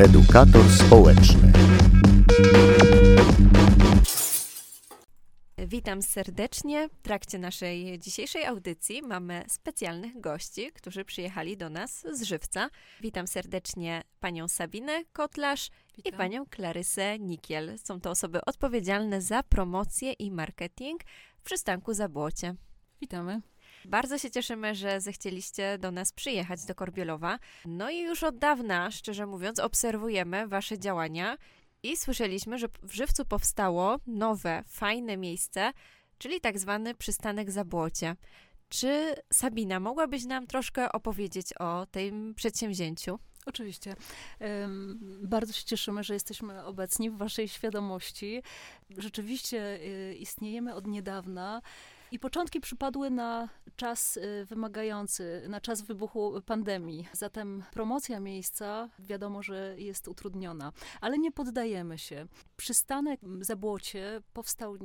edukator społeczny. Witam serdecznie. W trakcie naszej dzisiejszej audycji mamy specjalnych gości, którzy przyjechali do nas z Żywca. Witam serdecznie panią Sabinę Kotlarz Witam. i panią Klarysę Nikiel. Są to osoby odpowiedzialne za promocję i marketing w przystanku Zabłocie. Witamy. Bardzo się cieszymy, że zechcieliście do nas przyjechać do Korbielowa. No i już od dawna, szczerze mówiąc, obserwujemy wasze działania i słyszeliśmy, że w Żywcu powstało nowe, fajne miejsce, czyli tak zwany przystanek Zabłocie. Czy Sabina, mogłabyś nam troszkę opowiedzieć o tym przedsięwzięciu? Oczywiście. Bardzo się cieszymy, że jesteśmy obecni w Waszej świadomości. Rzeczywiście y, istniejemy od niedawna. I początki przypadły na czas y, wymagający, na czas wybuchu pandemii. Zatem promocja miejsca wiadomo, że jest utrudniona, ale nie poddajemy się. Przystanek Zabłocie powstał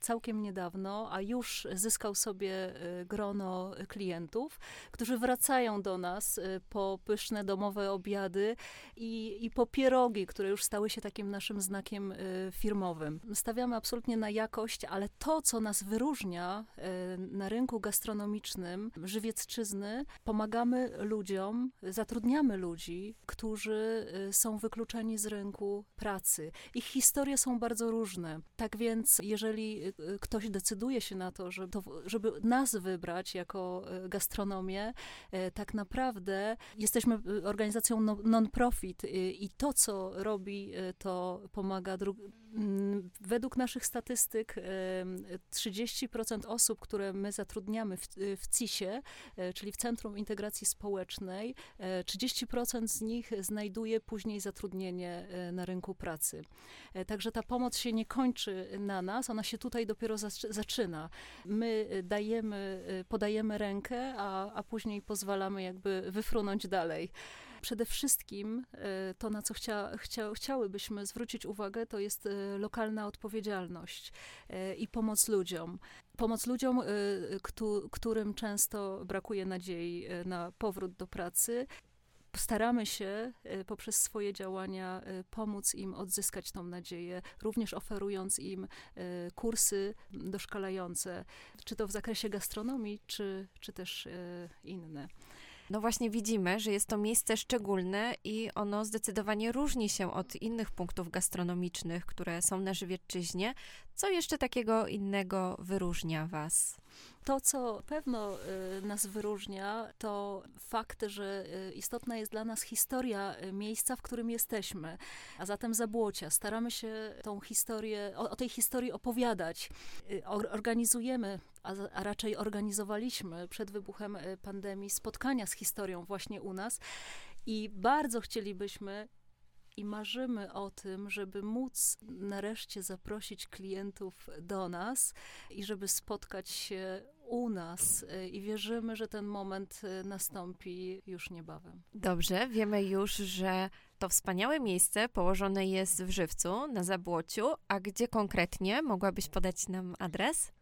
całkiem niedawno, a już zyskał sobie y, grono klientów, którzy wracają do nas y, po pyszne domowe obiady i, i po pierogi, które już stały się takim naszym znakiem firmowym. Stawiamy absolutnie na jakość, ale to, co nas wyróżnia na rynku gastronomicznym żywiecczyzny, pomagamy ludziom, zatrudniamy ludzi, którzy y, są wykluczeni z rynku pracy. Ich historie są bardzo różne. Tak więc, jeżeli y, ktoś decyduje się na to, żeby, żeby nas wybrać jako gastronomię, e, tak naprawdę jesteśmy organizacją no- non-profit i to, co robi, to pomaga Według naszych statystyk em, 30% osób, które my zatrudniamy w, y, w CIS-ie, e, czyli w Centrum Integracji Społecznej, e, 30% z nich znajduje później zatrudnienie na rynku pracy. Także ta pomoc się nie kończy na nas, ona się tutaj dopiero zac- zaczyna. My y, dajemy, y, podajemy rękę, a, a później pozwalamy jakby wyfrunąć dalej. Przede wszystkim y, to, na co chcia, chcia, chciałybyśmy zwrócić uwagę, to jest y, lokalna odpowiedzialność y, i pomoc ludziom. Pomoc ludziom, y, któ- którym często brakuje nadziei y, na powrót do pracy. Staramy się y, poprzez swoje działania pomóc im odzyskać tą nadzieję, również oferując im kursy doszkalające, czy to w zakresie gastronomii, czy, czy też inne. No właśnie widzimy, że jest to miejsce szczególne i ono zdecydowanie różni się od innych punktów gastronomicznych, które są na Żywiecczyźnie. Co jeszcze takiego innego wyróżnia was? To, co pewno y, nas wyróżnia, to fakt, że y, istotna jest dla nas historia y, miejsca, w którym jesteśmy, a zatem Zabłocia. Staramy się tą historię, o, o tej historii opowiadać. Or- Organizujemy, a, a raczej organizowaliśmy przed wybuchem pandemii spotkania z historią właśnie u nas i bardzo chcielibyśmy i marzymy o tym, żeby móc nareszcie zaprosić klientów do nas i żeby spotkać się u nas. Y, I wierzymy, że ten moment y, nastąpi już niebawem. Dobrze, wiemy już, że to wspaniałe miejsce położone jest w Żywcu, na Zabłociu, a gdzie konkretnie? Mogłabyś podać nam adres?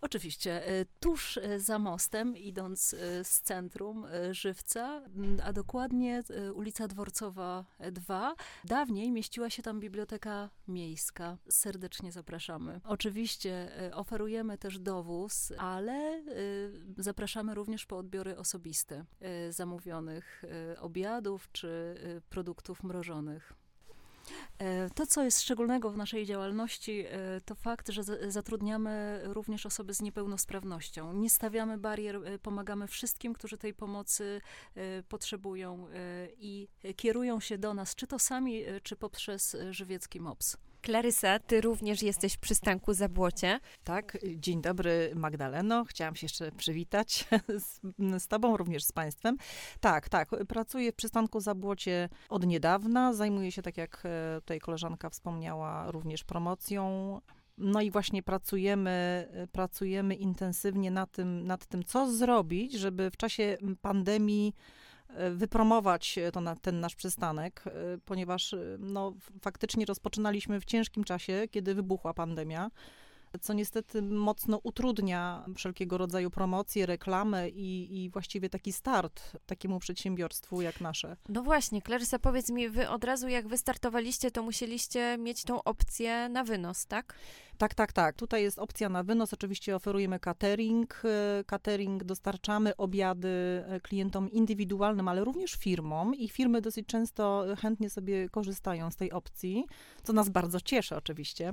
Oczywiście, y, tuż y, za mostem, idąc y, z centrum Żywca, a dokładnie ulica Dworcowa 2, dawniej mieściła się tam biblioteka miejska. Serdecznie zapraszamy. Oczywiście oferujemy też dowóz, ale zapraszamy również po odbiory osobiste zamówionych obiadów czy produktów mrożonych. E, To, co jest szczególnego w naszej działalności, e, to fakt, że za- zatrudniamy również osoby z niepełnosprawnością. Nie stawiamy barier, e, pomagamy wszystkim, którzy tej pomocy potrzebują i kierują się do nas, czy to sami, czy poprzez żywiecki MOPS. Klarysa, ty również jesteś w przystanku Zabłocie. Tak, dzień dobry Magdaleno. Chciałam się jeszcze przywitać z, z Tobą, również z Państwem. Tak, tak, pracuję w przystanku Zabłocie od niedawna. Zajmuję się, tak jak e, tutaj koleżanka wspomniała, również promocją. No i właśnie pracujemy, e, pracujemy intensywnie nad tym, nad tym, co zrobić, żeby w czasie pandemii wypromować to na, ten nasz przystanek, e, ponieważ e, no, faktycznie rozpoczynaliśmy w ciężkim czasie, kiedy wybuchła pandemia. Co niestety mocno utrudnia wszelkiego rodzaju promocje, reklamy i, i właściwie taki start takiemu przedsiębiorstwu jak nasze. No właśnie, Clarissa, powiedz mi, wy od razu jak wystartowaliście, to musieliście mieć tą opcję na wynos, tak? Tak, tak, tak. Tutaj jest opcja na wynos. Oczywiście oferujemy catering. E, Catering dostarczamy obiady e, klientom indywidualnym, ale również firmom i firmy dosyć często chętnie sobie korzystają z tej opcji, co nas bardzo cieszy oczywiście.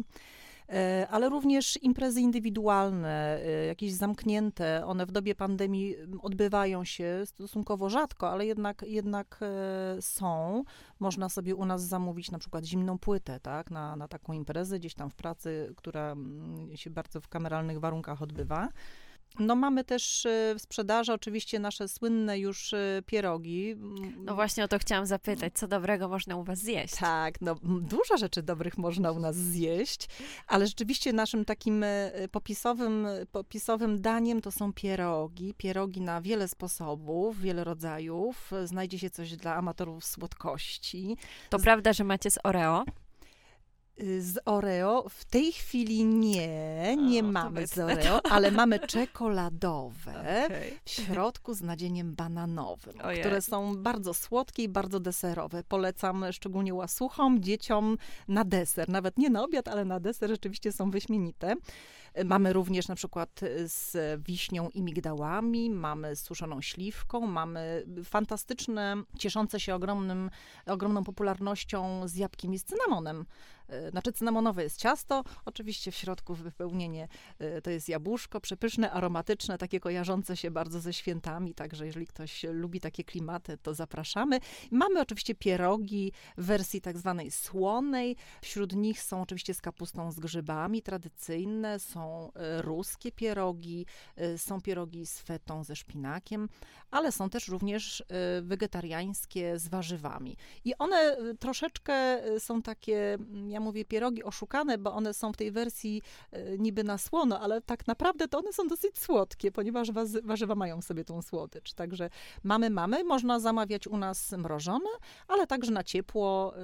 E, Ale również imprezy indywidualne, e, jakieś zamknięte, one w dobie pandemii odbywają się stosunkowo rzadko, ale jednak, jednak e, są. Można sobie u nas zamówić na przykład zimną płytę, tak, na, na taką imprezę gdzieś tam w pracy, która się bardzo w kameralnych warunkach odbywa. No mamy też e, w sprzedaży oczywiście nasze słynne już e, pierogi. No właśnie o to chciałam zapytać, co dobrego można u was zjeść? Tak, no dużo rzeczy dobrych można u nas zjeść, ale rzeczywiście naszym takim e, popisowym, popisowym daniem to są pierogi. Pierogi na wiele sposobów, wiele rodzajów. Znajdzie się coś dla amatorów słodkości. To prawda, że macie z Oreo? Y, Z Oreo w tej chwili nie, nie O, mamy z Oreo, ale mamy czekoladowe Okej. w środku z nadzieniem bananowym, Ojej. które są bardzo słodkie i bardzo deserowe. Polecam szczególnie łasuchom, dzieciom na deser. Nawet nie na obiad, ale na deser rzeczywiście są wyśmienite. Mamy również na przykład z wiśnią i migdałami, mamy z suszoną śliwką, mamy fantastyczne, cieszące się ogromnym, ogromną popularnością z jabłkiem i z cynamonem. E, Znaczy cynamonowe jest ciasto, oczywiście w środku wypełnienie e, to jest jabłuszko, przepyszne, aromatyczne, takie kojarzące się bardzo ze świętami, także jeżeli ktoś lubi takie klimaty, to zapraszamy. Mamy oczywiście pierogi w wersji tak zwanej słonej, wśród nich są oczywiście z kapustą z grzybami, tradycyjne, są e, ruskie pierogi, są pierogi z fetą, ze szpinakiem, ale są też również wegetariańskie z warzywami. I one troszeczkę są takie, mm, ja mówię pierogi oszukane, bo one są w tej wersji e, niby na słono, ale tak naprawdę to one są dosyć słodkie, ponieważ warzywa mają w sobie tą słodycz. Także mamy, mamy, można zamawiać u nas mrożone, ale także na ciepło e,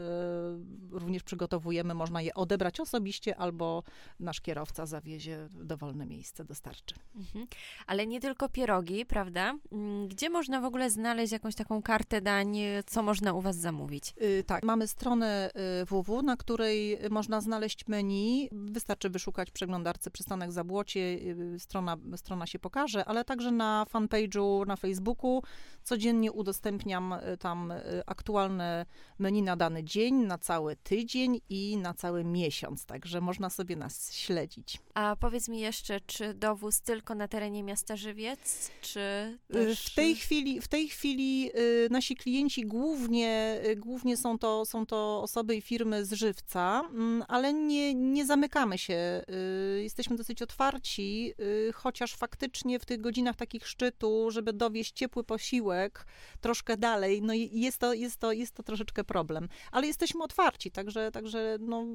również przygotowujemy, można je odebrać osobiście albo nasz kierowca zawiezie dowolne miejsce, dostarczy. Mhm. Ale nie tylko pierogi, prawda? Mm, Gdzie można w ogóle znaleźć jakąś taką kartę dań, co można u was zamówić? Y, Tak, mamy stronę y, www, na której można znaleźć menu. Wystarczy wyszukać w przeglądarce przystanek Zabłocie, y, strona, strona się pokaże, ale także na fanpage'u na Facebooku codziennie udostępniam y, tam y, aktualne menu na dany dzień, na cały tydzień i na cały miesiąc, także można sobie nas śledzić. A powiedz mi jeszcze, czy dowóz tylko na terenie miasta Żywiec, czy też... W tej chwili, w tej chwili nasi klienci głównie, głównie są, to, są to osoby i firmy z żywca, mm, ale nie, nie zamykamy się. Y, Jesteśmy dosyć otwarci, y, chociaż faktycznie w tych godzinach takich szczytu, żeby dowieść ciepły posiłek troszkę dalej, no jest to, jest to, jest to troszeczkę problem. Ale jesteśmy otwarci, także, także no,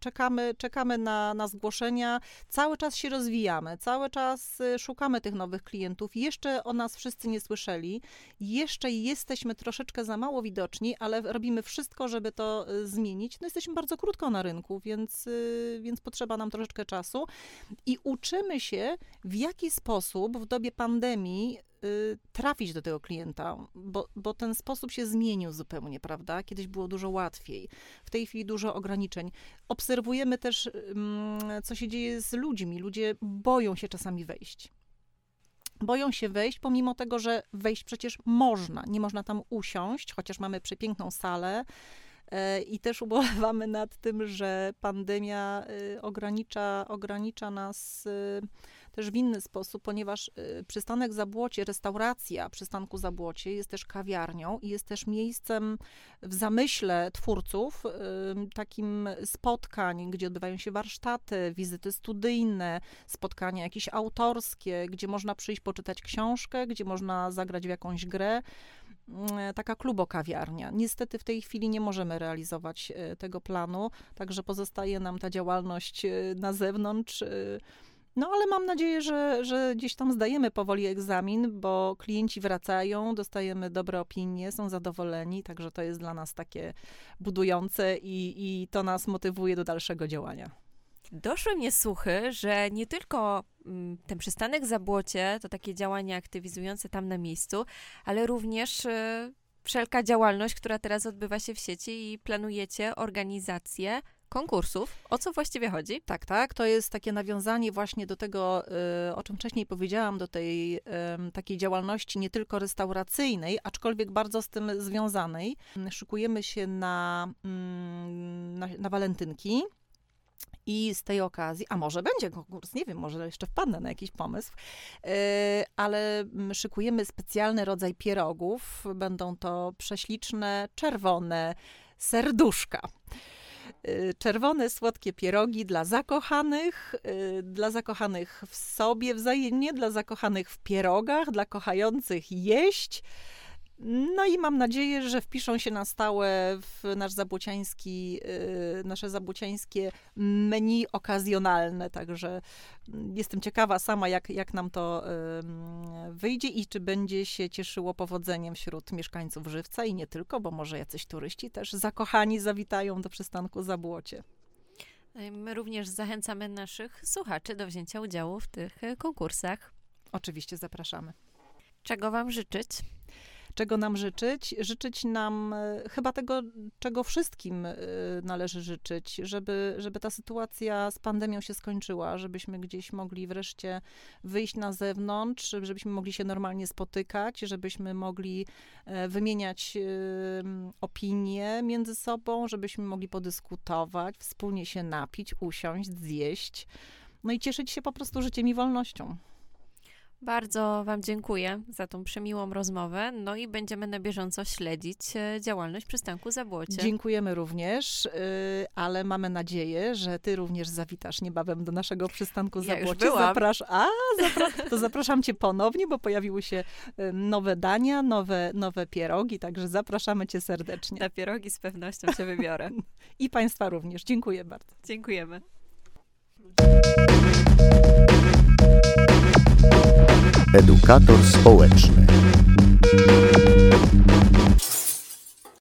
czekamy, czekamy na, na zgłoszenia. Cały czas się rozwijamy, cały czas y, szukamy tych nowych klientów. Jeszcze o nas wszyscy nie słyszeli. Jeszcze jesteśmy troszeczkę za mało widoczni, ale robimy wszystko, żeby to zmienić. No jesteśmy bardzo na rynku, więc, y, więc potrzeba nam troszeczkę czasu. I uczymy się, w jaki sposób w dobie pandemii y, trafić do tego klienta, bo, bo ten sposób się zmienił zupełnie, prawda? Kiedyś było dużo łatwiej, w tej chwili dużo ograniczeń. Obserwujemy też, co się dzieje z ludźmi. Ludzie boją się czasami wejść. Boją się wejść, pomimo tego, że wejść przecież można. Nie można tam usiąść, chociaż mamy przepiękną salę. E, I też ubolewamy nad tym, że pandemia y, ogranicza, ogranicza nas y, też w inny sposób, ponieważ y, przystanek Zabłocie, restauracja przystanku Zabłocie jest też kawiarnią i jest też miejscem w zamyśle twórców y, takim spotkań, gdzie odbywają się warsztaty, wizyty studyjne, spotkania jakieś autorskie, gdzie można przyjść poczytać książkę, gdzie można zagrać w jakąś grę mm, taka klubokawiarnia. Niestety w tej chwili nie możemy realizować e, tego planu, także pozostaje nam ta działalność na zewnątrz. No ale mam nadzieję, że, że gdzieś tam zdajemy powoli egzamin, bo klienci wracają, dostajemy dobre opinie, są zadowoleni, także to jest dla nas takie budujące i, i to nas motywuje do dalszego działania. Doszły mnie słuchy, że nie tylko mm, ten przystanek Zabłocie to takie działania aktywizujące tam na miejscu, ale również y, wszelka działalność, która teraz odbywa się w sieci i planujecie organizację konkursów. O co właściwie chodzi? Tak, tak. To jest takie nawiązanie właśnie do tego, y, o czym wcześniej powiedziałam, do tej takiej działalności nie tylko restauracyjnej, aczkolwiek bardzo z tym związanej. Szykujemy się na, mm, na, na walentynki. I z tej okazji, a może będzie konkurs, nie wiem, może jeszcze wpadnę na jakiś pomysł, yy, ale mm, szykujemy specjalny rodzaj pierogów. Będą to prześliczne, czerwone serduszka. Yy, Czerwone, słodkie pierogi dla zakochanych, yy, dla zakochanych w sobie wzajemnie, dla zakochanych w pierogach, dla kochających jeść. No i mam nadzieję, że wpiszą się na stałe w nasz zabłociański, yy, nasze zabłociańskie menu okazjonalne, także mm, jestem ciekawa sama, jak, jak nam to wyjdzie i czy będzie się cieszyło powodzeniem wśród mieszkańców Żywca i nie tylko, bo może jacyś turyści też zakochani zawitają do przystanku Zabłocie. My również zachęcamy naszych słuchaczy do wzięcia udziału w tych e, konkursach. Oczywiście zapraszamy. Czego Wam życzyć? Czego nam życzyć? Życzyć nam e, chyba tego, czego wszystkim e, należy życzyć, żeby, żeby ta sytuacja z pandemią się skończyła, żebyśmy gdzieś mogli wreszcie wyjść na zewnątrz, żebyśmy mogli się normalnie spotykać, żebyśmy mogli e, wymieniać opinie między sobą, żebyśmy mogli podyskutować, wspólnie się napić, usiąść, zjeść. No i cieszyć się po prostu życiem i wolnością. Bardzo Wam dziękuję za tą przemiłą rozmowę. No i będziemy na bieżąco śledzić e, działalność przystanku Zabłocie. Dziękujemy również, y, ale mamy nadzieję, że Ty również zawitasz niebawem do naszego przystanku Ja już Zabłocie. byłam. Zaprasz... A, zapra... to zapraszam Cię ponownie, bo pojawiły się y, nowe dania, nowe, nowe pierogi, także zapraszamy Cię serdecznie. Na pierogi z pewnością się wybiorę. I Państwa również. Dziękuję bardzo. Dziękujemy edukator społeczny.